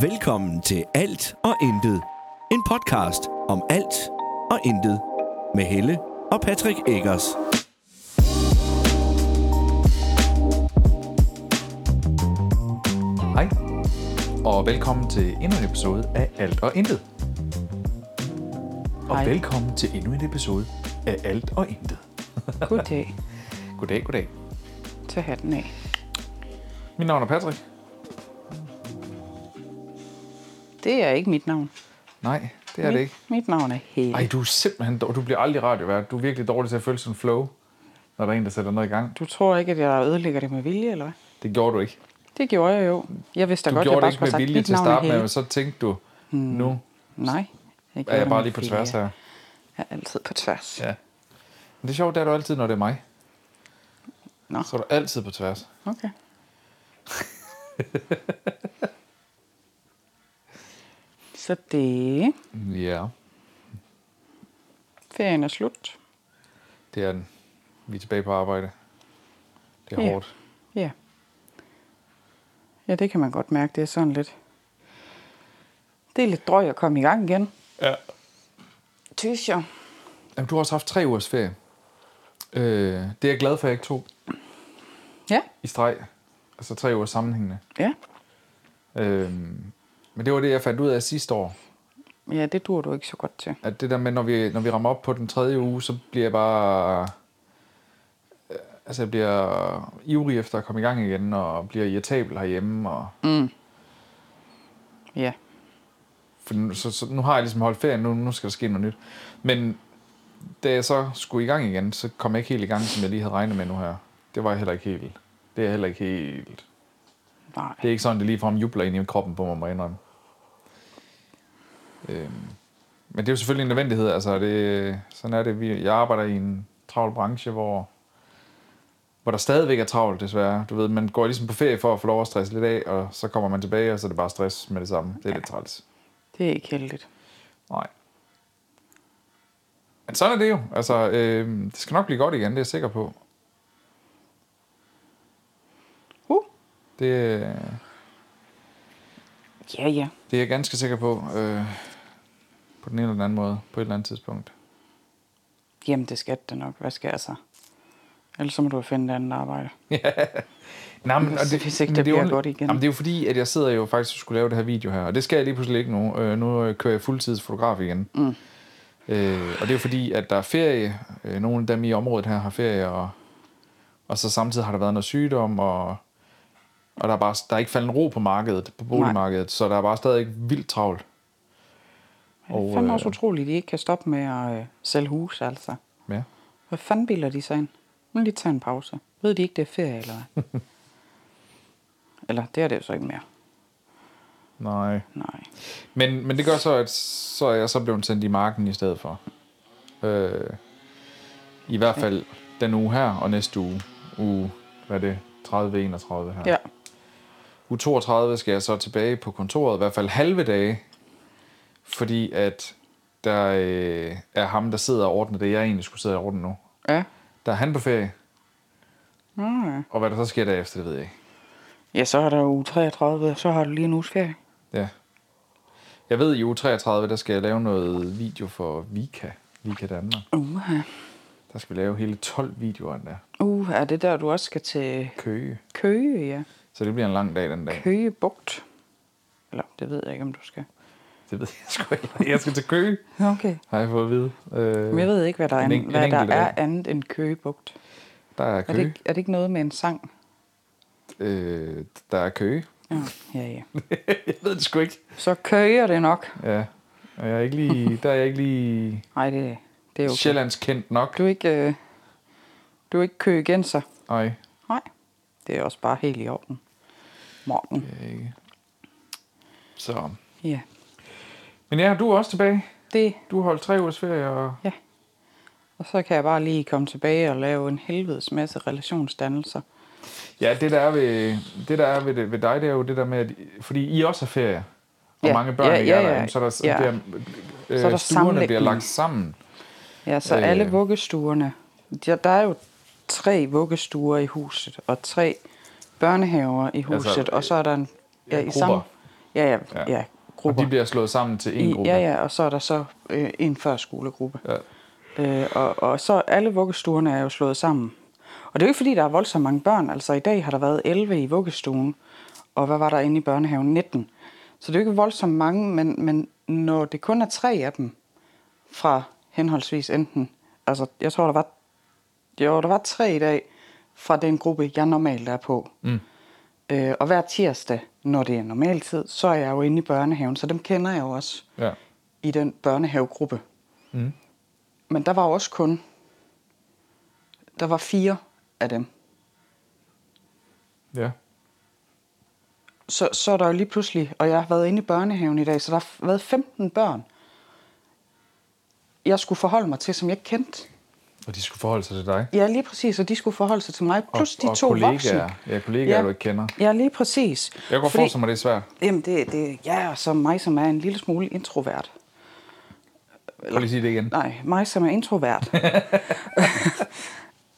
Velkommen til Alt og Intet. En podcast om alt og intet. Med Helle og Patrick Eggers. Hej, og velkommen til endnu en episode af Alt og Intet. Og Hej. velkommen til endnu en episode af Alt og Intet. Goddag. Goddag, goddag. Tag hatten af. Mit navn er Patrick. Det er ikke mit navn. Nej, det er mit, det ikke. Mit navn er Helle. Ej, du er simpelthen dårlig. Du bliver aldrig radiovært. Du er virkelig dårlig til at følge sådan flow, når der er en, der sætter noget i gang. Du tror ikke, at jeg ødelægger det med vilje, eller hvad? Det gjorde du ikke. Det gjorde jeg jo. Jeg vidste da Du godt, gjorde jeg bare det ikke med vilje til at starte med, men så tænkte du, nu Nej. Jeg er jeg bare lige på vilje. tværs her. Jeg er altid på tværs. Ja. Men det er sjovt, det er du altid, når det er mig. Nå. Så er du altid på tværs. Okay. Så det... Ja, Ferien er slut. det er den. Vi er tilbage på arbejde. Det er Ja. hårdt. Ja. Ja, det kan man godt mærke. Det er sådan lidt... Det er lidt drøg at komme i gang igen. Ja. Tys jeg. Jamen, du har også haft tre ugers ferie. Øh, det er jeg glad for, at jeg ikke tog Ja. i streg. Altså tre ugers sammenhængende. Ja. Øh, men det var det, jeg fandt ud af sidste år. Ja, det dur du ikke så godt til. At det der med, når vi, når vi rammer op på den tredje uge, så bliver jeg bare... øh, Altså, jeg bliver ivrig efter at komme i gang igen, og bliver irritabel herhjemme. Og, Ja. for nu, så, så, nu har jeg ligesom holdt ferie, nu, nu skal der ske noget nyt. Men da jeg så skulle i gang igen, så kom jeg ikke helt i gang, som jeg lige havde regnet med nu her. Det var jeg heller ikke helt. Det er jeg heller ikke helt. Nej. Det er ikke sådan, det lige frem jubler ind i kroppen på mig, må jeg indrømme. Øhm, men det er jo selvfølgelig en nødvendighed. Altså, det, sådan er det. Vi, jeg arbejder i en travl branche, hvor, hvor der stadigvæk er travlt, desværre. Du ved, man går ligesom på ferie for at få lov at stresse lidt af, og så kommer man tilbage, og så er det bare stress med det samme. Det er ja. lidt træls. Det er ikke heldigt. Nej. Men sådan er det jo. Altså, øh, det skal nok blive godt igen, det er jeg sikker på. Uh. Det, øh, Ja, ja. Det er jeg ganske sikker på, øh, på den ene eller den anden måde, på et eller andet tidspunkt. Jamen, det skal det nok. Hvad skal jeg så? Ellers så må du finde et andet arbejde. Nej, Hvis- hvis ikke men det er bliver jo- godt igen. Jamen, det er jo fordi, at jeg sidder jo faktisk og skulle lave det her video her, og det skal jeg lige pludselig ikke nu. Øh, nu øh, kører jeg fuldtidsfotograf igen. Mm. Øh, og det er jo fordi, at der er ferie. Øh, nogle af dem i området her har ferie, og, og så samtidig har der været noget sygdom, og, og der, er bare, der er ikke faldet ro på markedet, på boligmarkedet, så der er bare stadig vildt travlt. Og, er fandme også utroligt, at de ikke kan stoppe med at øh, sælge hus, altså. Ja. Hvad fanden bilder de sig ind? Nu lige tage en pause. Ved de ikke, det er ferie, eller hvad? eller, det er det jo så ikke mere. Nej. Nej. Men, men det gør så, at så er jeg så blevet sendt i marken i stedet for. Øh, I hvert fald den uge her, og næste uge, uge hvad er det, 30-31 her. Ja. Uge 32 skal jeg så tilbage på kontoret, i hvert fald halve dage, fordi at der øh, er ham, der sidder og ordner det, jeg egentlig skulle sidde og ordne nu. Ja. Der er han på ferie, Mm. og hvad der så sker derefter, det ved jeg ikke. Ja, så er der uge 33, så har du lige en uges ferie. Ja. Jeg ved, i uge 33, der skal jeg lave noget video for Vika, Vika Danmark. Uh, Der skal vi lave hele 12 videoer endda. uh, er det der, du også skal til Køge. Køge, ja? Så det bliver en lang dag den dag. Køge Bugt. Eller, det ved jeg ikke, om du skal. Det ved jeg sgu ikke. Jeg skal til Køge, Okay. har jeg fået at vide. Øh, Men jeg ved ikke, hvad der er, en en, hvad en der er andet end Køge Bugt. Der er Er Køge. det, ikke- er det ikke noget med en sang? Øh, der er Køge. Ja, ja, ja. jeg ved det sgu ikke. Så køger det nok. Ja. Og jeg er ikke lige, der er jeg ikke lige Nej, det, det er okay. Sjællands kendt nok. Du er ikke, øh, du er ikke køgenser. Nej, Nej, det er også bare helt i orden. Morgen. er jeg ikke. Så. Ja, Men ja, du er også tilbage. det, Du har holdt tre ugers ferie, og ja. Og så kan jeg bare lige komme tilbage og lave en helvedes masse relationsdannelser. Ja, det der er ved, det der er ved, det, ved dig, det er jo det der med, at, fordi I også har ferie, og Ja, mange børn ja, ja, er der, ja, jamen, så, er der, ja. bliver, øh, Så er der stuerne bliver lagt sammen. Ja, så Øh. øh. alle vuggestuerne. Der, der er jo tre vuggestuer i huset, og tre børnehaver i huset, Altså, altså, og så er der en... ja, i grupper. samme, Ja, ja, Ja. ja, ja Og grupper. de bliver slået sammen til en gruppe. ja, ja, og så er der så øh, en førskolegruppe. Ja. Øh, og, og så alle vuggestuerne er jo slået sammen. Og det er jo ikke fordi, der er voldsomt mange børn. Altså i dag har der været 11 i vuggestuen, og hvad var der inde i børnehaven? 19. Så det er jo ikke voldsomt mange, men, men når det kun er tre af dem fra henholdsvis enten, altså jeg tror, der var, jo, der var tre i dag fra den gruppe, jeg normalt er på. Mm. Øh, og hver tirsdag, når det er normaltid, så er jeg jo inde i børnehaven, så dem kender jeg jo også ja. i den børnehavegruppe. Mm. Men der var også kun, der var fire af dem. Ja. Så, så er der jo lige pludselig, og jeg har været inde i børnehaven i dag, så der har været 15 børn, jeg skulle forholde mig til, som jeg ikke kendte. Og de skulle forholde sig til dig. Ja, lige præcis, og de skulle forholde sig til mig, plus og, de og to kollegaer. voksne. Ja, kollegaer, Ja. du ikke kender. Ja, lige præcis. Jeg kan godt forestille mig, det er svært. Jamen, det, det, ja, og så mig, som er en lille smule introvert. Prøv lige sige det igen. Nej, mig som er introvert.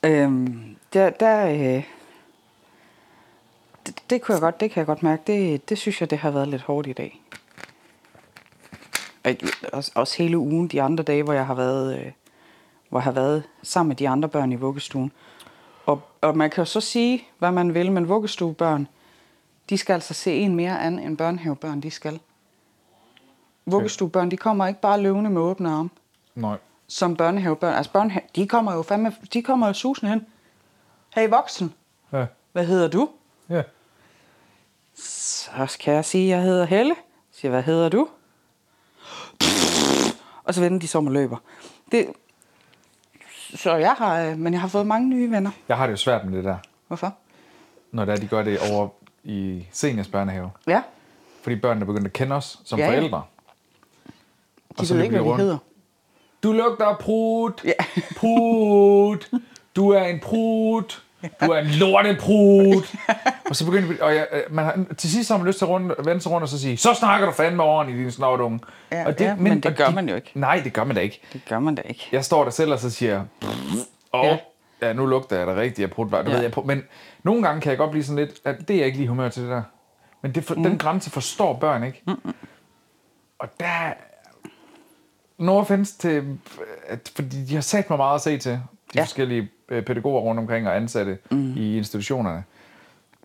øhm, der, der, øh, det, det, kunne jeg godt, det kan jeg godt mærke. Det, det synes jeg, det har været lidt hårdt i dag. Og Også, også hele ugen, de andre dage, hvor jeg har været, øh, hvor jeg har været sammen med de andre børn i vuggestuen. Og, og man kan jo så sige, hvad man vil, men vuggestuebørn, de skal altså se en mere an, end børnehavebørn, de skal. Vuggestuebørn, de kommer ikke bare løvende med åbne arme Nej. som børnehavebørn. Altså børnehave, de kommer jo fandme, de kommer jo susende hen. Hey voksen, Ja. hvad hedder du? Ja. Så kan jeg sige, jeg hedder Helle. Så siger, hvad hedder du? Og så vender de så om og løber. Det, så jeg har, øh, men jeg har fået mange nye venner. Jeg har det jo svært med det der, Hvorfor? når det er, de gør det over i seniors børnehave. Ja, Fordi børnene er begyndt at kende os som Ja, ja. forældre. de så ved ikke, de hvad de rundt. hedder. Du lugter prut. Ja. Prut. Du er en prut. Du er en lorteprut. og så begynder vi, og jeg, øh, man har, til sidst har man lyst til at rundt, vende sig rundt og så sige, så snakker du fandme ordentligt, din snotunge. Ja, og ja, men det og gør man jo ikke. Nej, det gør man da ikke. Det gør man da ikke. Jeg står der selv og så siger, åh, Ja. ja. nu lugter jeg da rigtigt af prut. Det Ja. ved jeg. Men nogle gange kan jeg godt blive sådan lidt, at det er ikke lige humør til det der. Men det for, mm. den grænse forstår børn ikke. Mm. Og der... No offense til... At, fordi de har sat mig meget at se til, de Ja. forskellige pædagoger rundt omkring og ansatte mm. i institutionerne.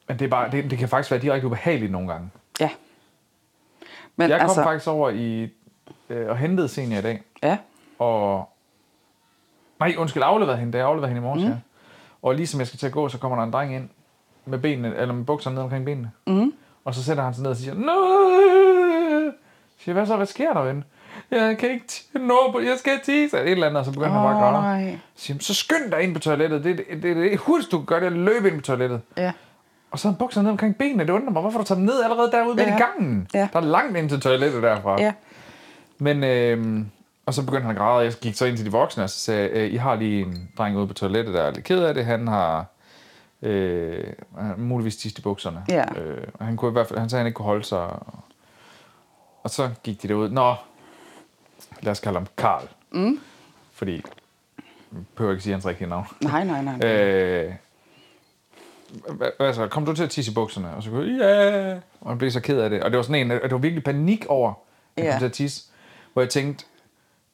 Men det, er bare, det, det kan faktisk være direkte ubehageligt nogle gange. Ja. Men Jeg kom altså, faktisk over i øh, og hentede senior i dag. ja, Og... Nej, undskyld, afleverede hende, da jeg afleverede hende i morges, mm. ja. Og lige som jeg skal til at gå, så kommer der en dreng ind med benene, eller med bukserne ned omkring benene. mm. Og så sætter han sig ned og siger, Nej! Siger, hvad så, hvad sker der, ven? Jeg kan ikke nå på, jeg skal tisse, eller et eller andet, og så begynder han bare at græde. Nej. Siger, så skynd dig ind på toilettet, det er det, det, det, hurtigst du kan gøre det, at løbe ind på toilettet. Ja. Og så har han bukserne ned omkring benene, det undrer mig, hvorfor du tager dem ned allerede derude midt Ja. i gangen? Ja. Der er langt ind til toilettet derfra. Ja. Men, øh, og så begyndte han at græde, og jeg gik så ind til de voksne, og så sagde jeg, øh, I har lige en dreng ude på toilettet, der er lidt ked af det. Han har øh, muligvis tist i bukserne. Ja. Øh, og han, kunne i hvert fald, han sagde, at han ikke kunne holde sig. Og, og så gik de derud. Nå, lad os kalde ham Karl. Mm. Fordi, jeg behøver ikke sige hans rigtige navn. Nej, nej, nej. Øh, hvad, hvad så? Kom du til at tisse i bukserne? Og så kunne jeg, ja. Og han blev så ked af det. Og det var sådan en, at det var virkelig panik over, at han Ja. kom til at tisse. Hvor jeg tænkte,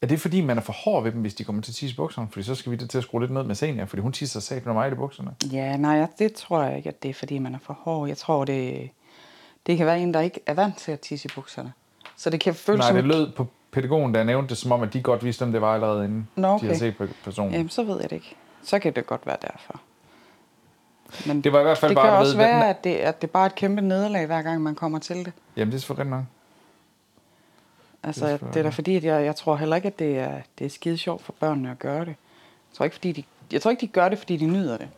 er det fordi, man er for hård ved dem, hvis de kommer til at tisse i bukserne? Fordi så skal vi til at skrue lidt ned med senior, fordi hun tisser sat med mig i bukserne. Ja, nej, det tror jeg ikke, at det er, fordi man er for hård. Jeg tror, det, det kan være en, der ikke er vant til at tisse i bukserne. Så det kan føles Nej, som... det lød på pædagogen, der nævnte det, som om, at de godt vidste, om det var allerede inden Nå, de okay. havde set på personen. Jamen, så ved jeg det ikke. Så kan det godt være derfor. Men Det var i hvert fald det bare, kan også ved, være, at det, at det bare er et kæmpe nederlag, hver gang man kommer til det. Jamen, det er selvfølgelig nok. Altså, Det er det, er da fordi, at jeg, jeg tror heller ikke, at det er, det er skide sjovt for børnene at gøre det. Jeg tror ikke, fordi de, jeg tror ikke, de gør det, fordi de nyder det.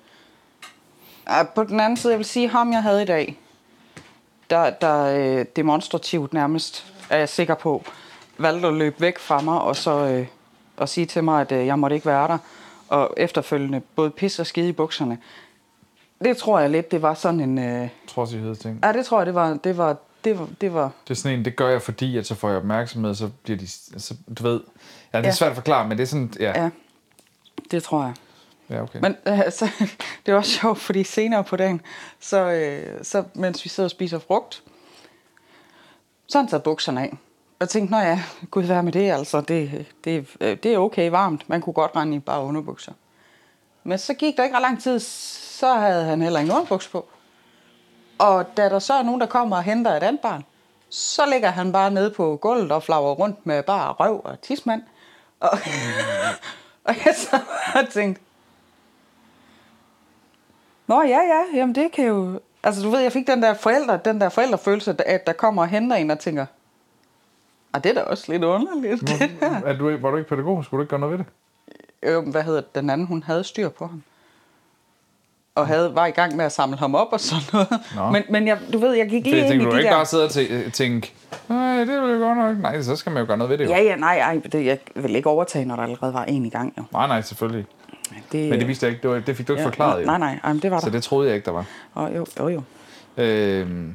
På den anden side, jeg vil sige, ham jeg havde i dag, der, der øh, demonstrativt nærmest, er jeg sikker på, valgte at løbe væk fra mig, og så øh, og sige til mig, at øh, jeg måtte ikke være der, og efterfølgende både pisse og skide i bukserne. Det tror jeg lidt, det var sådan en... Øh, Trodsighedsting. ja, det tror jeg, det var, det var, det var, det var Det er sådan en, det gør jeg, fordi at så får jeg opmærksomhed, så bliver de, så, du ved, ja, det er Ja. svært at forklare, men det er sådan, ja, ja, det tror jeg. ja okay. Men øh, så, det er også sjovt, fordi senere på dagen, så, øh, så mens vi sidder og spiser frugt, Så han taget bukserne af. Og tænkte, nå ja, gud være med det, altså. Det, det, øh, det er okay varmt. Man kunne godt rende i bare underbukser. Men så gik der ikke ret lang tid, så havde han heller ingen underbuks på. Og da der så er nogen, der kommer og henter et andet barn, så ligger han bare nede på gulvet og flager rundt med bare røv og tismand. Og, og jeg så har tænkt, Nå ja, ja, jamen det kan jo... Altså du ved, jeg fik den der forældre, den der forældrefølelse, at der kommer og henter en og tænker, ah, det er da også lidt underligt, det der. Er du, var du ikke pædagog? Skulle du ikke gøre noget ved det? Øh, hvad hedder det? den anden, hun havde styr på ham. Og havde, var i gang med at samle ham op og sådan noget. Nå. Men, men jeg, du ved, jeg gik lige jeg ind i de ikke der... bare sidde og tæ- tænke, nej, det vil jeg godt nok. Nej, så skal man jo gøre noget ved det jo. Ja, ja, nej, ej, det, jeg vil ikke overtage, når der allerede var en i gang. Jo. Nej, nej, selvfølgelig. Det, Men det vidste jeg ikke. Det, var, det fik du ikke ja, forklaret jo. Nej, nej, nej, det var Så der. det troede jeg ikke, der var. Og, jo, jo, jo. Øhm.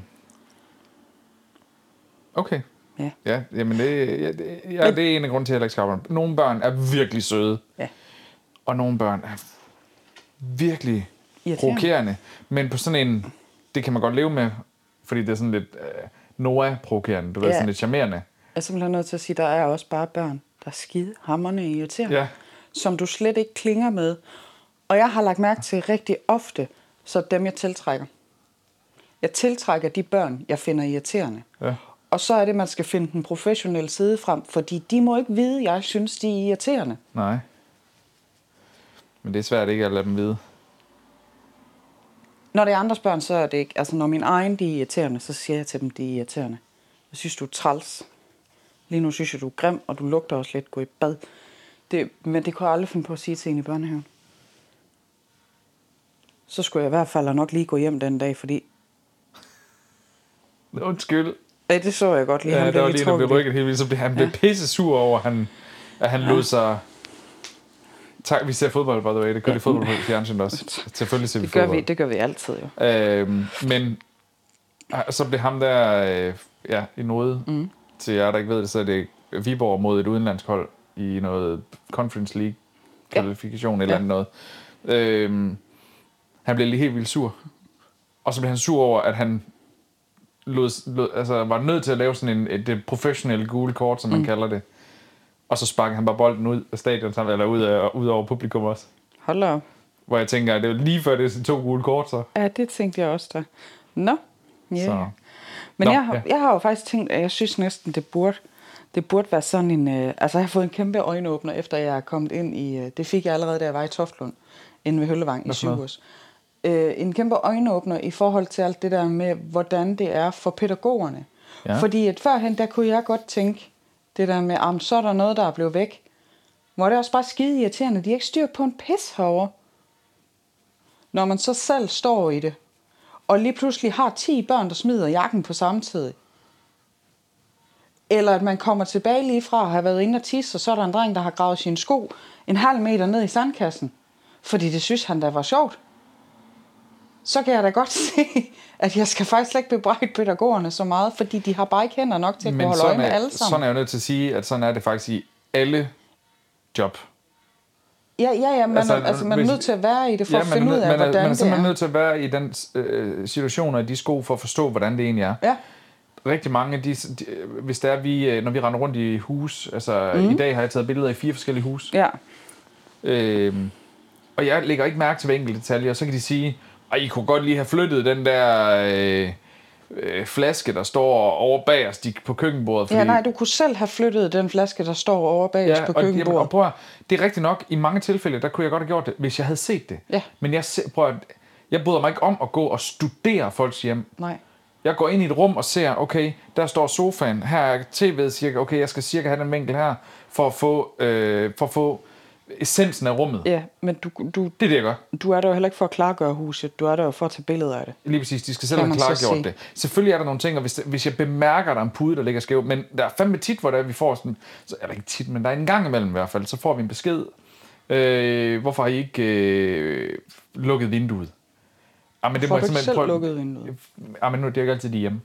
Okay. Ja. Ja, jamen det, ja, det, ja, det er en af grunden til, at jeg ikke. Nogle børn er virkelig søde, Ja. og nogle børn er virkelig provokerende. Men på sådan en, det kan man godt leve med, fordi det er sådan lidt øh, Noah-provokerende. Du ved, Ja. sådan lidt charmerende. Jeg er simpelthen nødt til at sige, der er også bare børn, der er skide hammerne irriterende. Ja. Som du slet ikke klinger med. Og jeg har lagt mærke til rigtig ofte, så dem jeg tiltrækker. Jeg tiltrækker de børn, jeg finder irriterende. Ja. Og så er det, man skal finde den professionelle side frem, fordi de må ikke vide, at jeg synes, de er irriterende. Nej. Men det er svært ikke at lade dem vide. Når det er andres børn, så er det ikke... Altså, når min egen de er irriterende, så siger jeg til dem, de er irriterende. Jeg synes, du er træls. Lige nu synes jeg, du er grim, og du lugter også lidt. Gå i bad. Det, men det kunne jeg aldrig finde på at sige til en i børnehaven. Så skulle jeg i hvert fald nok lige gå hjem den dag, fordi... Undskyld. Ja, det så jeg godt lige. Ja, Han der blev var lige der blev rykket helt vildt. Så blev han blev pisse sur over, at han, at han lod sig... Tak, vi ser fodbold, by the way. Det gør de fodbold på fjernsynet også. Selvfølgelig ser vi Det gør, fodbold. vi, det gør vi altid jo. Øhm, men så blev ham der øh, ja, i noget, mm. til jer, der ikke ved det, så er det Viborg mod et udenlandshold i noget Conference League Ja. kvalifikation eller Ja. ja. noget. Øhm, han blev lige helt vildt sur. Og så blev han sur over, at han lod, lod, altså, var nødt til at lave sådan en, et, et professionelle gule kort, som man mm. kalder det. Og så sparkede han bare bolden ud af stadion, sammen- eller ud, af, ud over publikum også. Hold op. Hvor jeg tænker, at det var lige før det er to gule kort, så. Ja, det tænkte jeg også da. Nå. Ja. så. Men Nå, jeg, har, ja. jeg har jo faktisk tænkt, at jeg synes næsten, det burde, det burde være sådan en... Øh, altså, jeg har fået en kæmpe øjenåbner, efter jeg er kommet ind i... Øh, det fik jeg allerede, da jeg var i Toftlund, inde ved Høllevang i? Sygehus. Øh, en kæmpe øjenåbner i forhold til alt det der med, hvordan det er for pædagogerne. Ja. Fordi at førhen, der kunne jeg godt tænke, det der med, om så er der noget, der er blevet væk. Hvor det er også bare skide irriterende. De har ikke styr på en pis herovre. Når man så selv står i det, og lige pludselig har 10 børn, der smider jakken på samme tid. Eller at man kommer tilbage lige fra at have været inde og tisse, og så er der en dreng, der har gravet sine sko en halv meter ned i sandkassen. Fordi det synes han da var sjovt. Så kan jeg da godt se, at jeg skal faktisk slet ikke bebrejde pædagogerne så meget, fordi de har bare ikke hænder nok til at kunne holde øje sådan med er, alle sammen. sådan er jeg jo nødt til at sige, at sådan er det faktisk i alle job. Ja, ja, ja, man, Altså, altså, man er hvis- nødt til at være i det for ja, at finde man, ud er, af, man, er, hvordan man er det simpelthen er. nødt til at være i den øh, situation og i de sko for at forstå, hvordan det egentlig er. Ja, Rigtig mange, de, de, hvis det er, vi, øh, når vi render rundt i hus, altså mm. i dag har jeg taget billeder i fire forskellige hus, ja. Øhm, og jeg lægger ikke mærke til hver enkelt detalje, og så kan de sige, at I kunne godt lige have flyttet den der øh, øh, flaske, der står over bag os de, på køkkenbordet. ja, nej, du kunne selv have flyttet den flaske, der står over bag os på og, jamen, køkkenbordet. og prøv at, det er rigtigt nok, i mange tilfælde, der kunne jeg godt have gjort det, hvis jeg havde set det. Ja. Men jeg, prøv at, jeg bryder mig ikke om at gå og studere folks hjem. Nej. Jeg går ind i et rum og ser, okay, der står sofaen, her er tv'et cirka, okay, jeg skal cirka have den vinkel her, for at få, øh, for at få essensen af rummet. Ja, men du, du, Det er det, jeg gør. du er der jo heller ikke for at klargøre huset. Du er der jo for at tage billeder af det. Lige præcis, de skal selv have klargjort det. Selvfølgelig er der nogle ting, og hvis, hvis jeg bemærker, at der er en pude, der ligger skæv, men der er fandme tit, hvor der, vi får sådan, så, eller ikke tit, men der er en gang imellem i hvert fald, så får vi en besked, øh, hvorfor har I ikke øh, lukket vinduet? Ah, men Får må du ikke selv prøve- lukket vinduet? Ah, men nu er det ikke altid de er hjemme.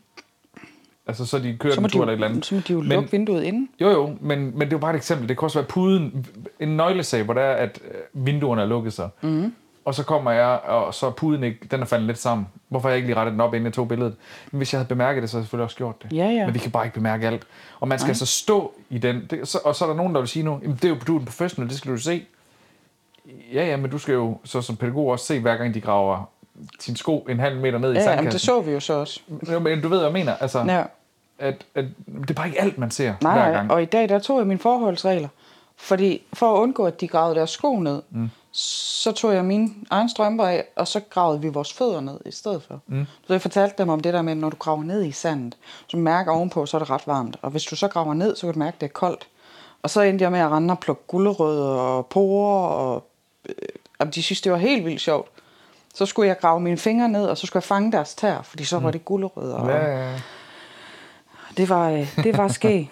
Altså, så de kører Så en tur de, eller et eller andet. så må de jo Men- lukke vinduet inden. Jo, jo, men, men det er jo bare et eksempel. Det kan også være puden, en nøglesag, hvor der er, at øh, vinduerne er lukket sig. Mm. og så kommer jeg, og så er puden ikke, den er faldet lidt sammen. Hvorfor har jeg ikke lige rettet den op, inden jeg tog billedet? Men hvis jeg havde bemærket det, så havde jeg selvfølgelig også gjort det. Ja, ja. Men vi kan bare ikke bemærke alt. Og man skal Nej. altså stå i den. Det, så, og så er der nogen, der vil sige nu, jamen det er jo, du er en professional, det skal du se. Ja, ja, men du skal jo så som pædagog også se, hver gang de graver sin sko en halv meter ned i Ja, sandkassen. det så vi jo så også. Jo, Men du ved, hvad jeg mener. Altså, Ja. at, at, det er bare ikke alt, man ser Nej, hver nej, gang. og i dag der tog jeg mine forholdsregler. Fordi for at undgå, at de gravede deres sko ned, mm. så tog jeg mine egne strømper af, og så gravede vi vores fødder ned i stedet for. Mm. Så jeg fortalte dem om det der med, når du graver ned i sandet, så mærker ovenpå, så er det ret varmt. Og hvis du så graver ned, så kan du mærke, at det er koldt. Og så endte jeg med at rende og plukke gulerødder og porer, og øh, de synes, det var helt vildt sjovt. Så skulle jeg grave mine fingre ned, og så skulle jeg fange deres tær, fordi så var det gulerødder. Ja, ja, det var, øh, det var skæg.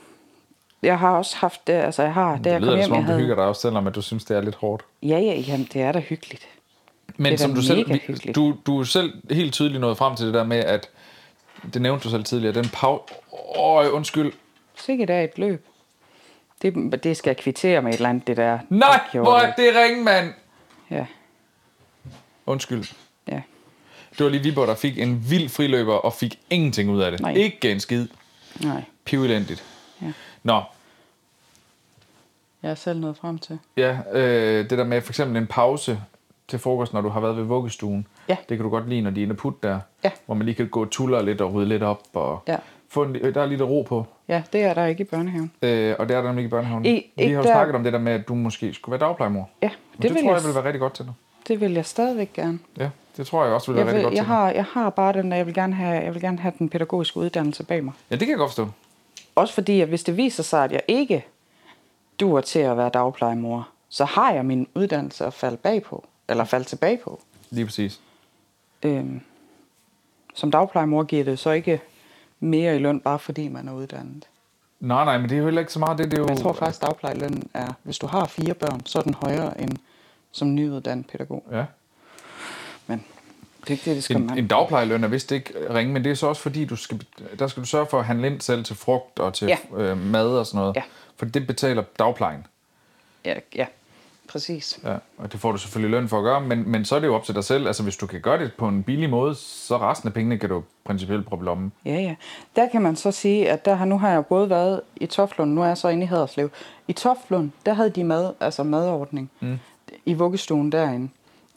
Jeg har også haft det, altså jeg har, da Det jeg lyder kom da, hjem, som om jeg du havde... hygger dig også, selvom at du synes, det er lidt hårdt. Ja, ja, jamen, det er da hyggeligt. Men som da du selv, hyggeligt. du, du er selv helt tydeligt nået frem til det der med, at det nævnte du selv tidligere, den pause... Åh, undskyld. Sikkert er et løb. Det, det skal jeg kvittere med et eller andet, det der. Nej, hvor er det ringe, mand! Ja, Undskyld. ja. Det var lige Viborg, der fik en vild friløber og fik ingenting ud af det. Nej. Ikke en skid. Nej, Pivelendigt. Ja. Nå, jeg er selv nået frem til. ja, øh, det der med for eksempel en pause til frokost, når du har været ved vuggestuen. Ja. Det kan du godt lide, når de er inde putte der. Ja. Hvor man lige kan gå og tuller lidt og rydde lidt op. Og Ja. få en, der er lidt ro på. Ja, det er der ikke i børnehaven. Øh, og det er der nemlig ikke i børnehaven. I- Vi har jo der- snakket om det der med, at du måske skulle være dagplejemor. Ja, Det, det, det tror jeg, jeg, vil være rigtig godt til dig. Det vil jeg stadigvæk gerne. Ja, det tror jeg også vil være Jeg, rigtig vil, godt jeg, har, jeg har bare den, der jeg vil gerne have, jeg vil gerne have den pædagogiske uddannelse bag mig. Ja, det kan jeg godt forstå. Også fordi, at hvis det viser sig, at jeg ikke duer til at være dagplejemor, så har jeg min uddannelse at falde bag på, eller falde tilbage på. Lige præcis. Øhm, som dagplejemor giver det så ikke mere i løn, bare fordi man er uddannet. Nej, nej, men det er jo heller ikke så meget det. det er jo, Men jeg tror faktisk, at dagplejelønnen er, hvis du har fire børn, så er den højere end som nyuddannet pædagog. Ja. Men det er ikke det, det skal En, man. en dagplejeløn er vist ikke ringe, men det er så også fordi, du skal, der skal du sørge for at handle ind selv til frugt og til Ja. øh, mad og sådan noget. Ja. For det betaler dagplejen. Ja, ja, præcis. Ja, og det får du selvfølgelig løn for at gøre, men, men så er det jo op til dig selv. Altså, hvis du kan gøre det på en billig måde, så resten af pengene kan du principielt proppe lommen. Ja, ja. Der kan man så sige, at der har, nu har jeg både været i Toflund, nu er jeg så inde i Haderslev. I Toflund, der havde de mad, altså madordning mm. I vuggestuen derinde.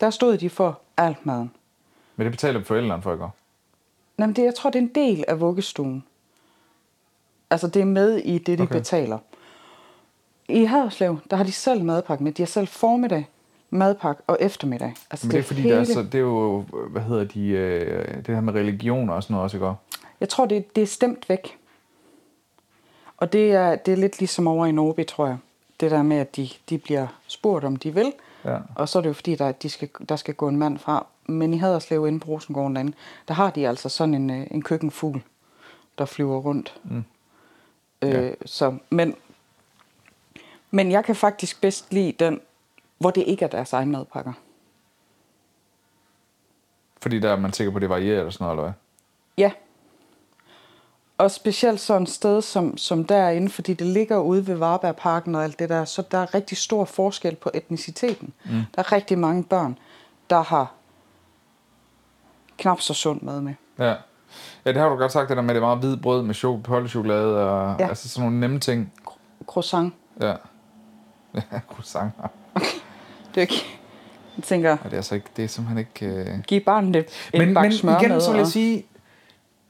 Der stod de for alt maden. Men det betaler forældrene for, ikke? Jamen, det, jeg tror, det er en del af vuggestuen. Altså, det er med i det, de Okay. betaler. I Haderslev, der har de selv madpakke med. De har selv formiddag, madpakke og eftermiddag. Altså, Men det er fordi, der er så, det er jo, hvad hedder de, øh, det her med religion og sådan noget også, ikke? Jeg tror, det, det er stemt væk. Og det er, det er lidt ligesom over i Norby, tror jeg. Det der med, at de, de bliver spurgt, om de vil. Ja. Og så er det jo fordi, der, de skal, der skal gå en mand fra. Men i Haderslev inde på Rosengården derinde, der har de altså sådan en, øh, en køkkenfugl, der flyver rundt. Mm. Øh, Ja. så, men, men jeg kan faktisk bedst lide den, hvor det ikke er deres egen madpakker. Fordi der er man sikker på, at det varierer eller sådan noget, eller hvad? Ja. Og specielt sådan et sted som, som derinde, fordi det ligger ude ved Varbergparken og alt det der, så der er rigtig stor forskel på etniciteten. Mm. Der er rigtig mange børn, der har knap så sund mad med. Ja. Ja, det har du godt sagt, det der med, det meget hvid brød med chok- pollechokolade og Ja. altså sådan nogle nemme ting. Croissant. Ja. Ja, croissant. Det er ikke... Jeg tænker, Ja, det er altså ikke, det er simpelthen ikke... Øh... giv barnet et, en Men, bakke men igen, så vil jeg sige,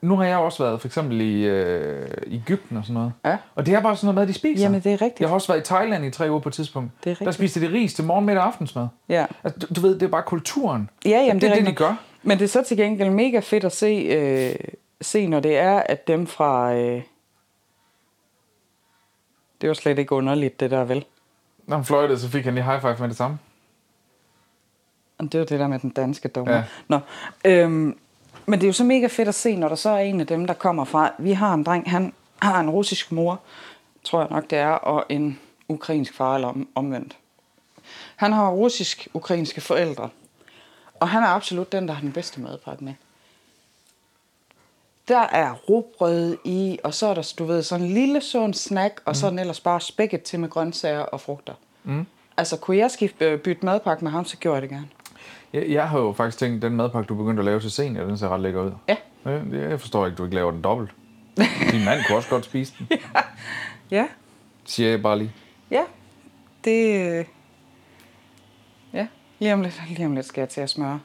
nu har jeg også været for eksempel i øh, Ægypten og sådan noget. Ja. Og det er bare sådan noget mad, de spiser. Jamen, det er rigtigt. Jeg har også været i Thailand i tre uger på et tidspunkt. Det er Der rigtigt. spiste de ris til morgen, middag og aftensmad. Ja. Altså, du, du ved, det er bare kulturen. Ja, jamen, det er det, de rigtigt. gør. Men det er så til gengæld mega fedt at se, øh, se når det er, at dem fra... Øh... Det var slet ikke underligt, det der vel. Når han fløjtede, så fik han lige high five med det samme. Det var det der med den danske dommer. Ja. Nå, øhm, men det er jo så mega fedt at se, når der så er en af dem, der kommer fra... Vi har en dreng, han har en russisk mor, tror jeg nok det er, og en ukrainsk far, eller om, omvendt. Han har russisk-ukrainske forældre. Og han er absolut den, der har den bedste madpakke med. Der er rugbrød i, og så er der, du ved, sådan en lille sund snack, og så er den ellers bare spækket til med grøntsager og frugter. Mm. Altså, kunne jeg skifte, øh, bytte madpakke med ham, så gjorde jeg det gerne. Jeg, jeg har jo faktisk tænkt, den madpakke, du begyndte at lave til senior, den ser ret lækker ud. Ja. Ja, det- Jeg forstår ikke, du ikke laver den dobbelt. Din mand kunne også godt spise den, Ja, siger jeg bare lige. ja. Det... øh, Ja, lige om lidt, lige om lidt skal jeg til at smøre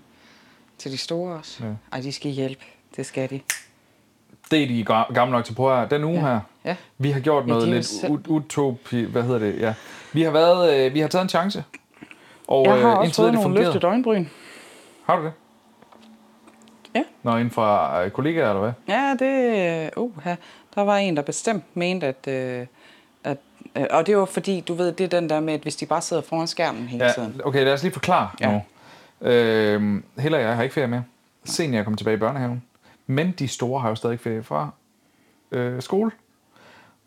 til de store også. Ja. Ej, de skal hjælpe. Det skal de. Det er de ga- gamle nok til på her. Den uge Ja. her, Ja. vi har gjort Ja, noget jo lidt selv- ut- utopi... Hvad hedder det? Ja. Vi har, været, øh, vi har taget en chance. Og Jeg har øh, også fået nogle løftet øjenbryn. Har du det? Ja. Nå, inden fra øh, kollegaer, eller hvad? Ja, det... Uh. Der var en, der bestemt mente, at... Øh, at øh, og det var fordi, du ved, det er den der med, at hvis de bare sidder foran skærmen hele Ja, tiden. okay, lad os lige forklare Ja. nu. Øh, Helle og jeg har ikke ferie mere. Senior er kommet tilbage i børnehaven. Men de store har jo stadig ferie fra øh, skole.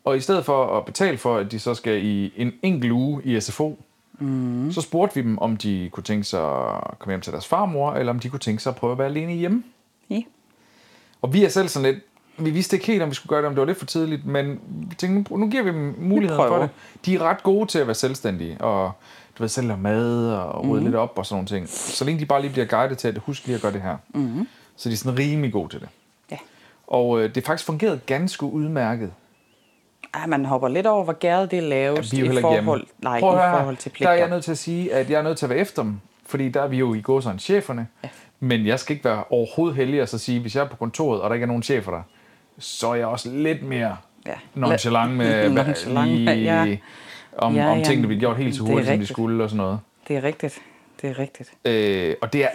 Og i stedet for at betale for, at de så skal i en enkelt uge i SFO, mm. så spurgte vi dem, om de kunne tænke sig at komme hjem til deres farmor, eller om de kunne tænke sig at prøve at være alene hjemme. Ja. Og vi er selv sådan lidt, vi vidste ikke helt, om vi skulle gøre det, om det var lidt for tidligt, men vi tænkte, nu, giver vi dem muligheden for det. De er ret gode til at være selvstændige, og du ved, selv lave mad og rydde mm-hmm. lidt op og sådan nogle ting. Så længe de bare lige bliver guidet til at huske lige at gøre det her. Mm-hmm. Så de er sådan rimelig gode til det. ja. Og øh, det faktisk fungeret ganske udmærket. Ej, man hopper lidt over, hvor gæret det er jo i forhold, hjemme. nej, Prøv at i forhold til Der pligter. er jeg nødt til at sige, at jeg er nødt til at være efter dem. Fordi der er vi jo i går sådan cheferne. Ja. Men jeg skal ikke være overhovedet heldig og så sige, hvis jeg er på kontoret, og der ikke er nogen chefer der, så er jeg også lidt mere Ja. nonchalant med, Nonchalant, lige, ja. om, Ja, om ja, tingene bliver gjort helt så hurtigt, som de skulle og sådan noget. Det er rigtigt. Det er rigtigt. Øh, og det er...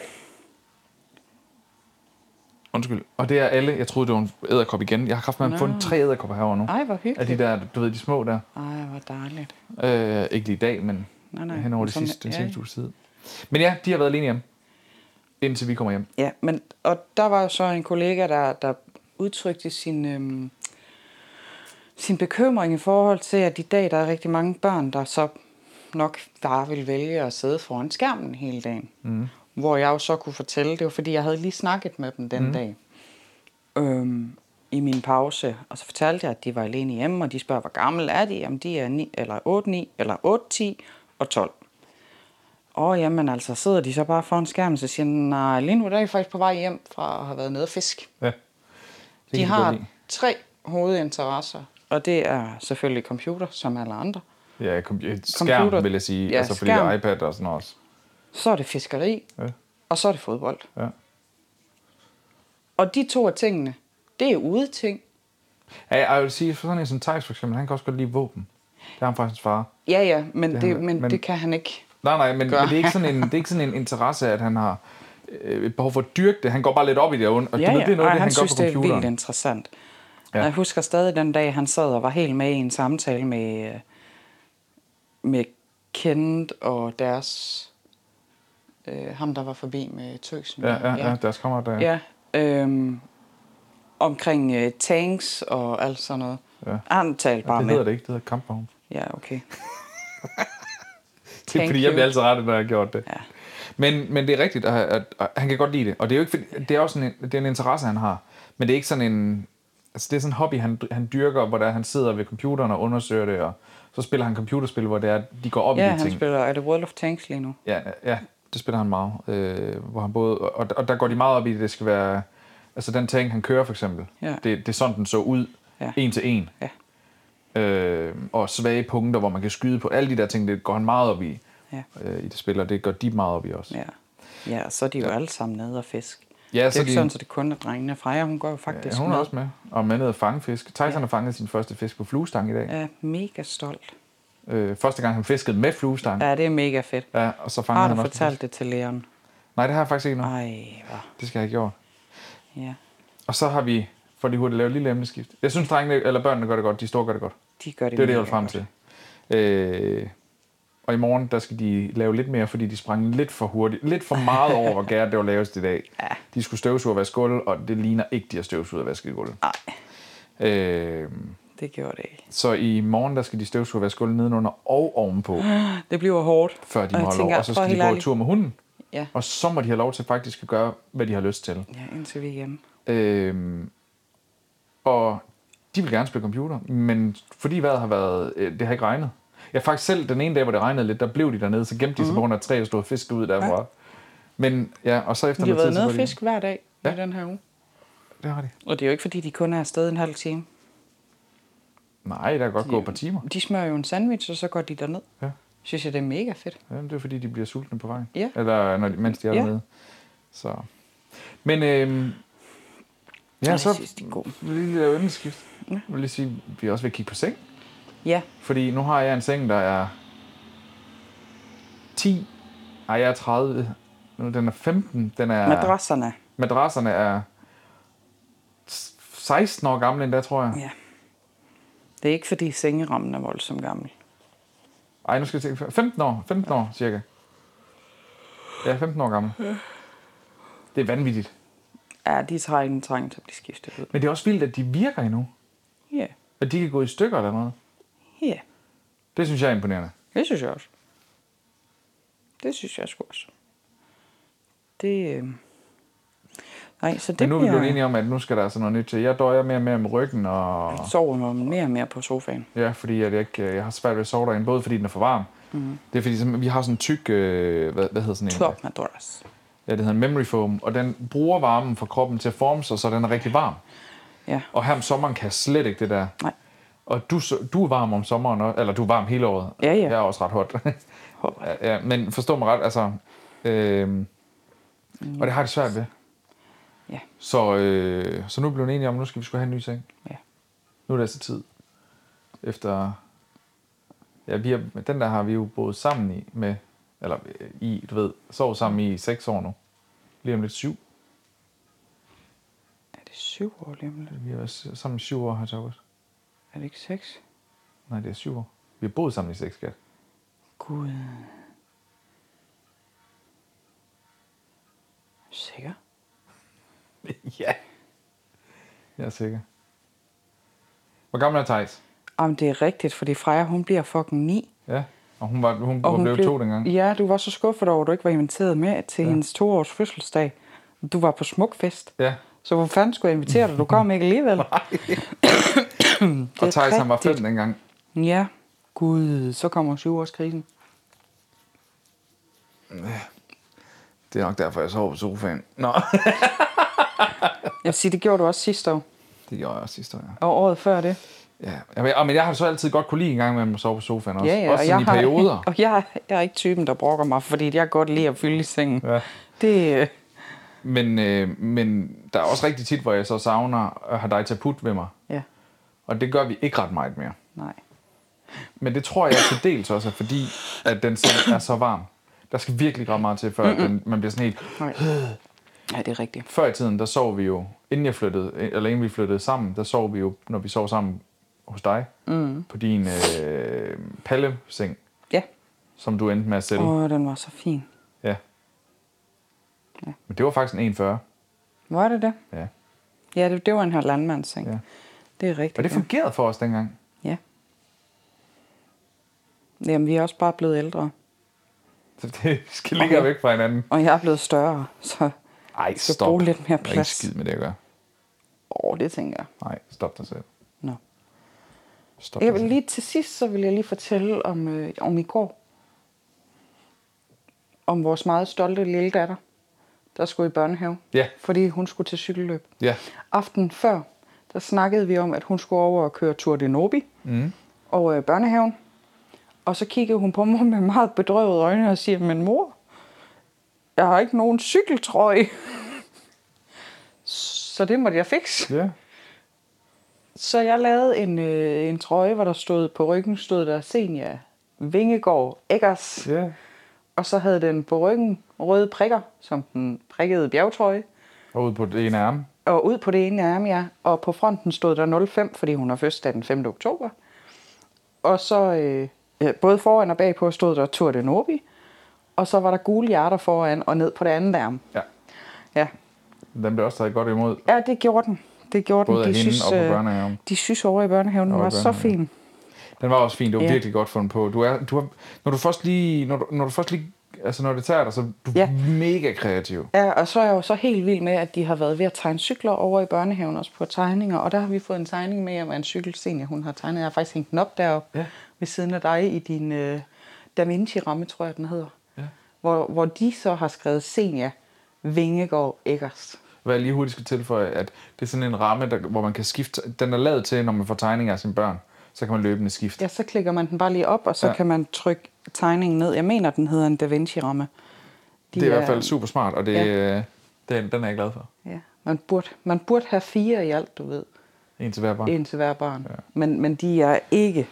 Undskyld. Og det er alle... Jeg troede, det var en æderkop igen. Jeg har kraftigt Nå. fundet tre æderkopper herovre nu. Ej, hvor Af hyggeligt. de der, du ved, de små der. Ej, hvor dejligt. Øh, ikke lige i dag, men Nej, nej. hen over det sidste, den seneste uges tid. Men ja, de har været alene hjemme. Indtil vi kommer hjem. Ja, men og der var jo så en kollega, der, der udtrykte sin, øhm, sin bekymring i forhold til, at i dag der er rigtig mange børn, der så nok bare vil vælge at sidde foran skærmen hele dagen. Mm. Hvor jeg jo så kunne fortælle, det var fordi, jeg havde lige snakket med dem den mm. dag øhm, i min pause, og så fortalte jeg, at de var alene hjemme, og de spørger, hvor gammel er de? Jamen, de er 9, eller 8, 9, eller 8, 10 og 12. Åh, jamen altså, sidder de så bare foran skærmen, så siger nej, lige nu er jeg faktisk på vej hjem fra at have været nede og fisk. Ja. De har tre hovedinteresser, og det er selvfølgelig computer, som alle andre. Ja, kom, skærm, Computer. vil jeg sige. Ja, altså, fordi skærm. iPad og sådan noget også. Så er det fiskeri, Ja. og så er det fodbold. Ja. Og de to af tingene, det er ude ting. Ja, jeg vil sige, for sådan en som Thijs for eksempel, han kan også godt lide våben. Det har han faktisk far. Ja, ja, men, Det det, det, men, men- det kan han ikke. Nej, nej, men, men Gør. det, er ikke sådan en, det er ikke sådan en interesse, at han har øh, et behov for at dyrke det. Han går bare lidt op i det, og, og Ja, ja, det er noget, og det, han han gør synes, på det er computeren. vildt interessant. Ja. Ja. Jeg husker stadig den dag, han sad og var helt med i en samtale med, øh, med Kent og deres... Øh, ham, der var forbi med tøsen. Ja, ja, ja, deres kammerat der. ja øhm, omkring øh, tanks og alt sådan noget. Ja. Han talte bare det med. hedder det ikke, det hedder kampvogn. Ja, okay. Det er fordi, jeg bliver altid rettet, når jeg har gjort det. Ja. Men, men det er rigtigt, at, at, at han kan godt lide det. Og det er jo ikke, fordi- det er også en, det er en interesse, han har. Men det er ikke sådan en... Altså, det er sådan en hobby, han, han dyrker, hvor der, han sidder ved computeren og undersøger det, og så spiller han computerspil, hvor det er, de går op i Ja, de han ting. spiller... Er det World of Tanks lige nu? Ja, ja, det spiller han meget. Øh, hvor han både, og, og der går de meget op i, at det skal være... Altså den tank, han kører for eksempel, Ja. det, det er sådan, den så ud, Ja. en til en. Ja. Øh, og svage punkter, hvor man kan skyde på. Alle de der ting, det går han meget op i, Ja. øh, i det spil, og det går de meget op i også. Ja. Ja, og så er de jo ja. alle sammen nede og fisk. Ja, det er så ikke de- sådan, at det kun er drengene. Freja, hun går jo Ja, faktisk hun er med. også med. Og med ned at fange fisk. Tyson ja. har fanget sin første fisk på fluestang i dag. Er mega stolt. Øh, første gang han fiskede med fluestang. Ja. Det er mega fedt. ja og så fangede Har han du også en fortalt det til Leon? Nej, det har jeg faktisk ikke nu. Ej, hvor. Det skal jeg have gjort. Ja, Og så har vi, for lige hurtigt lave et lille emneskift. Jeg synes, drengene, eller børnene gør det godt. De store gør det godt. de gør det Det er det, jeg vil frem til. Øh, og i morgen, der skal de lave lidt mere, fordi de sprang lidt for hurtigt, lidt for meget over, hvor gært det var lavest i dag. Ja. De skulle støvsuge og vaske gulv, og det ligner ikke, de har støvsuget og vasket gulv. Nej, Øh, det gjorde det ikke. så i morgen, der skal de støvsuge vaske gulv nedenunder og ovenpå, Det bliver hårdt. før de Og må tænker, lov. Og så skal de gå en tur med hunden. Ja, Og så må de have lov til faktisk at gøre, hvad de har lyst til. ja indtil vi hjemme. Øhm, og de vil gerne spille computer, men fordi vejret har været, øh, det har ikke regnet. Jeg faktisk selv den ene dag, hvor det regnede lidt, der blev de dernede, så gemte de sig på grund af træ, og stod fisk ud derfra. Men ja, og så efter De har været nede de- fisk hver dag ja. Ja. i den her uge. Det har de. Og det er jo ikke, fordi de kun er afsted en halv time. Nej, der kan godt gå et par timer. De smører jo en sandwich, og så går de derned. Ja. Synes jeg, det er mega fedt. Ja, det er fordi, de bliver sultne på vejen. Ja. Eller når de, mens de er Ja. dernede. Så. Men øhm, ja, Ej, så jeg synes, de er gode. vil jeg lige lave emneskift. Ja. Jeg vil lige sige, vi også vil kigge på seng. Ja, Fordi nu har jeg en seng, der er 10. Ej, jeg er 30. Nu, den er 15. Den er, madrasserne. madrasserne er 16 år gamle endda, tror jeg. Ja. Det er ikke, fordi sengerammen er voldsomt gammel. Ej, nu skal jeg tænke. 15 år. 15 år, cirka. Ja, 15 år gammel. Det er vanvittigt. Ja, de trænger en træng til at blive skiftet ud. Men det er også vildt, at de virker endnu. Ja, At de kan gå i stykker eller noget. ja. Det synes jeg er imponerende. Det synes jeg også. Det synes jeg sgu også. Det, øh... Nej, så det Men nu er vi bliver... blevet enige om, at nu skal der altså noget nyt til. Jeg døjer mere og mere med ryggen, og sover mig mere og mere på sofaen. ja, fordi at jeg, ikke, jeg har svært ved at sove derinde, både fordi den er for varm. Mm. Det er fordi, sådan- vi har sådan en tyk, øh, hvad, hvad hedder sådan en? Top madras. Ja, det hedder en memory foam, og den bruger varmen fra kroppen til at forme sig, så den er rigtig varm. Ja. Og her om sommeren kan jeg slet ikke det der. Nej. Og du, du er varm om sommeren, også, eller du er varm hele året. Ja, ja. Jeg er også ret hot. Ja, men forstå mig ret, altså... Øh, og det har de svært ved. Ja. Så, øh, så nu er vi enige om, at nu skal vi skulle have en ny seng. Ja. Nu er det altså tid. Efter... Ja, vi har, den der har vi jo boet sammen i med... Eller øh, i, du ved, sovet sammen i seks år nu. Lige om lidt syv. Er det syv år lige om lidt? Vi har været sammen i syv år til august. Er det ikke seks? Nej, det er syv år. Vi har boet sammen i seks, skat. Gud. Sikker? ja. Jeg er sikker. Hvor gammel er Thijs? Jamen, det er rigtigt, fordi Freja, hun bliver fucking ni. Ja. Og hun var, hun, Og hun blev, to dengang. Ja, du var så skuffet over, at du ikke var inviteret med til Ja. ja. hendes toårs fødselsdag. Du var på smukfest. Ja. Så hvor fanden skulle jeg invitere dig? Du kom ikke alligevel. Og Det er Thijs, han var fem dengang. Ja. Gud, så kommer syvårskrisen. Det er nok derfor, jeg sov på sofaen. Nå. Jeg vil sige, det gjorde du også sidste år. Det gjorde jeg også sidste år, ja. Og året før det. ja. Jeg- men jeg har så altid godt kunne lide en gang med at sove på sofaen også. Ja, ja, også og jeg i perioder. Har, og jeg, jeg er ikke typen, der brokker mig, fordi jeg godt lide at fylde i sengen. Ja. Det, øh, Men, øh, men der er også rigtig tit, hvor jeg så savner at have dig til at putte ved mig. ja, Og det gør vi ikke ret meget mere. nej. Men det tror jeg til dels også er fordi, at den seng er så varm. Der skal virkelig ret meget til, før den, man bliver sådan helt... nej. Ja, det er rigtigt. Før i tiden, der sov vi jo, inden jeg flyttede, eller inden vi flyttede sammen, der sov vi jo, når vi sov sammen hos dig, mm. på din øh, palleseng, Ja. som du endte med at sælge. Åh, den var så fin. Ja. Men det var faktisk en 1,40. Var det det? Ja. Ja, det, det var en her landmandsseng. ja. Det er rigtigt. Og det fungerede for os dengang. ja. ja. Jamen, vi er også bare blevet ældre. Så det skal ligge væk fra hinanden. Og jeg er blevet større, så Ej, skal stop. bruge lidt mere Der er ikke plads. skid med det at gøre. åh, det tænker jeg. Nej, stop dig selv. Nå. Stop Jeg vil lige til sidst, så vil jeg lige fortælle om, øh, om i går. Om vores meget stolte lille datter, der skulle i børnehave. Ja. Fordi hun skulle til cykelløb. Ja. Aften før, der snakkede vi om, at hun skulle over og køre Tour de Nobi. Mm. Og øh, børnehaven. Og så kiggede hun på mig med meget bedrøvede øjne og siger, men mor, jeg har ikke nogen cykeltrøje. så det måtte jeg fikse. Ja. Så jeg lavede en, øh, en trøje, hvor der stod på ryggen, stod der Senia Vingegård Eggers. Ja. Og så havde den på ryggen røde prikker, som den prikkede bjergtrøje. Og ud på det ene arm. Og ud på det ene arm, ja. Og på fronten stod der 05, fordi hun har fødselsdag den 5. oktober. Og så øh, ja, både foran og bagpå stod der Tour de Nobi. Og så var der gule hjerter foran og ned på det andet arm. Ja. Ja, Den blev også taget godt imod. ja det gjorde den. Det gjorde Både den. af hende og på børnehaven. De synes over i børnehaven, den var så fin. Den var også fin. Det var Ja. virkelig godt fundet på. Du er, du er, når du først lige, når du, når du først lige, altså når det tager dig, så er du Ja. mega kreativ. Ja, og så er jeg jo så helt vild med, at de har været ved at tegne cykler over i børnehaven også på tegninger. Og der har vi fået en tegning med om en cykelscene, hun har tegnet. Jeg har faktisk hængt den op deroppe Ja. ved siden af dig i din øh, Da Vinci-ramme, tror jeg, den hedder. Hvor, hvor de så har skrevet Senior Vingegaard Eggers. Hvad jeg lige hurtigt skal tilføje, at det er sådan en ramme, der, hvor man kan skifte. Den er lavet til, når man får tegninger af sine børn. Så kan man løbende skifte. Ja, så klikker man den bare lige op, og så Ja. kan man trykke tegningen ned. Jeg mener, den hedder en Da Vinci-ramme. De det er i hvert fald super smart, og det, ja. den, den er jeg glad for. Ja, man burde, man burde have fire i alt, du ved. En til hver barn. En til hver barn. Ja. Men, men de er ikke,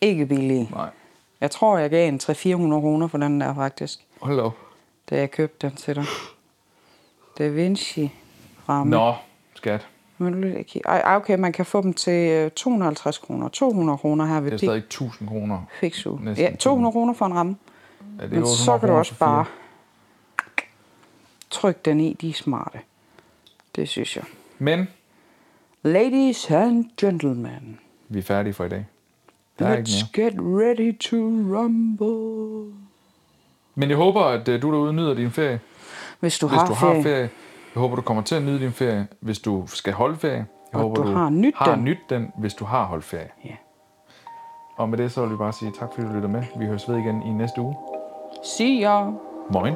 ikke billige. Nej. Jeg tror, jeg gav en 300-400 kroner for den der, faktisk. Hold op. Da jeg købte den til dig. Da Vinci ramme. Nå, skat. Men. Ej, okay, man kan få dem til øh, 250 kroner. 200 kroner her ved Det er stadig 1000 kroner. Næsten Ja, 200 kroner for en ramme. Ja, det er Men 800 så kan du også bare trykke den i. De er smarte. Det synes jeg. Men Ladies and gentlemen, vi er færdige for i dag. Der er let's get ready to rumble. Men jeg håber, at øh, du derude nyder din ferie. Hvis du, Hvis har, du ferie, har ferie. Jeg håber, du kommer til at nyde din ferie, hvis du skal holde ferie. Jeg Og håber, du har nydt har den. nyt den, hvis du har holdt ferie. Ja. Og med det, så vil vi bare sige tak, fordi du lytter med. Vi høres ved igen i næste uge. See ya. Moin.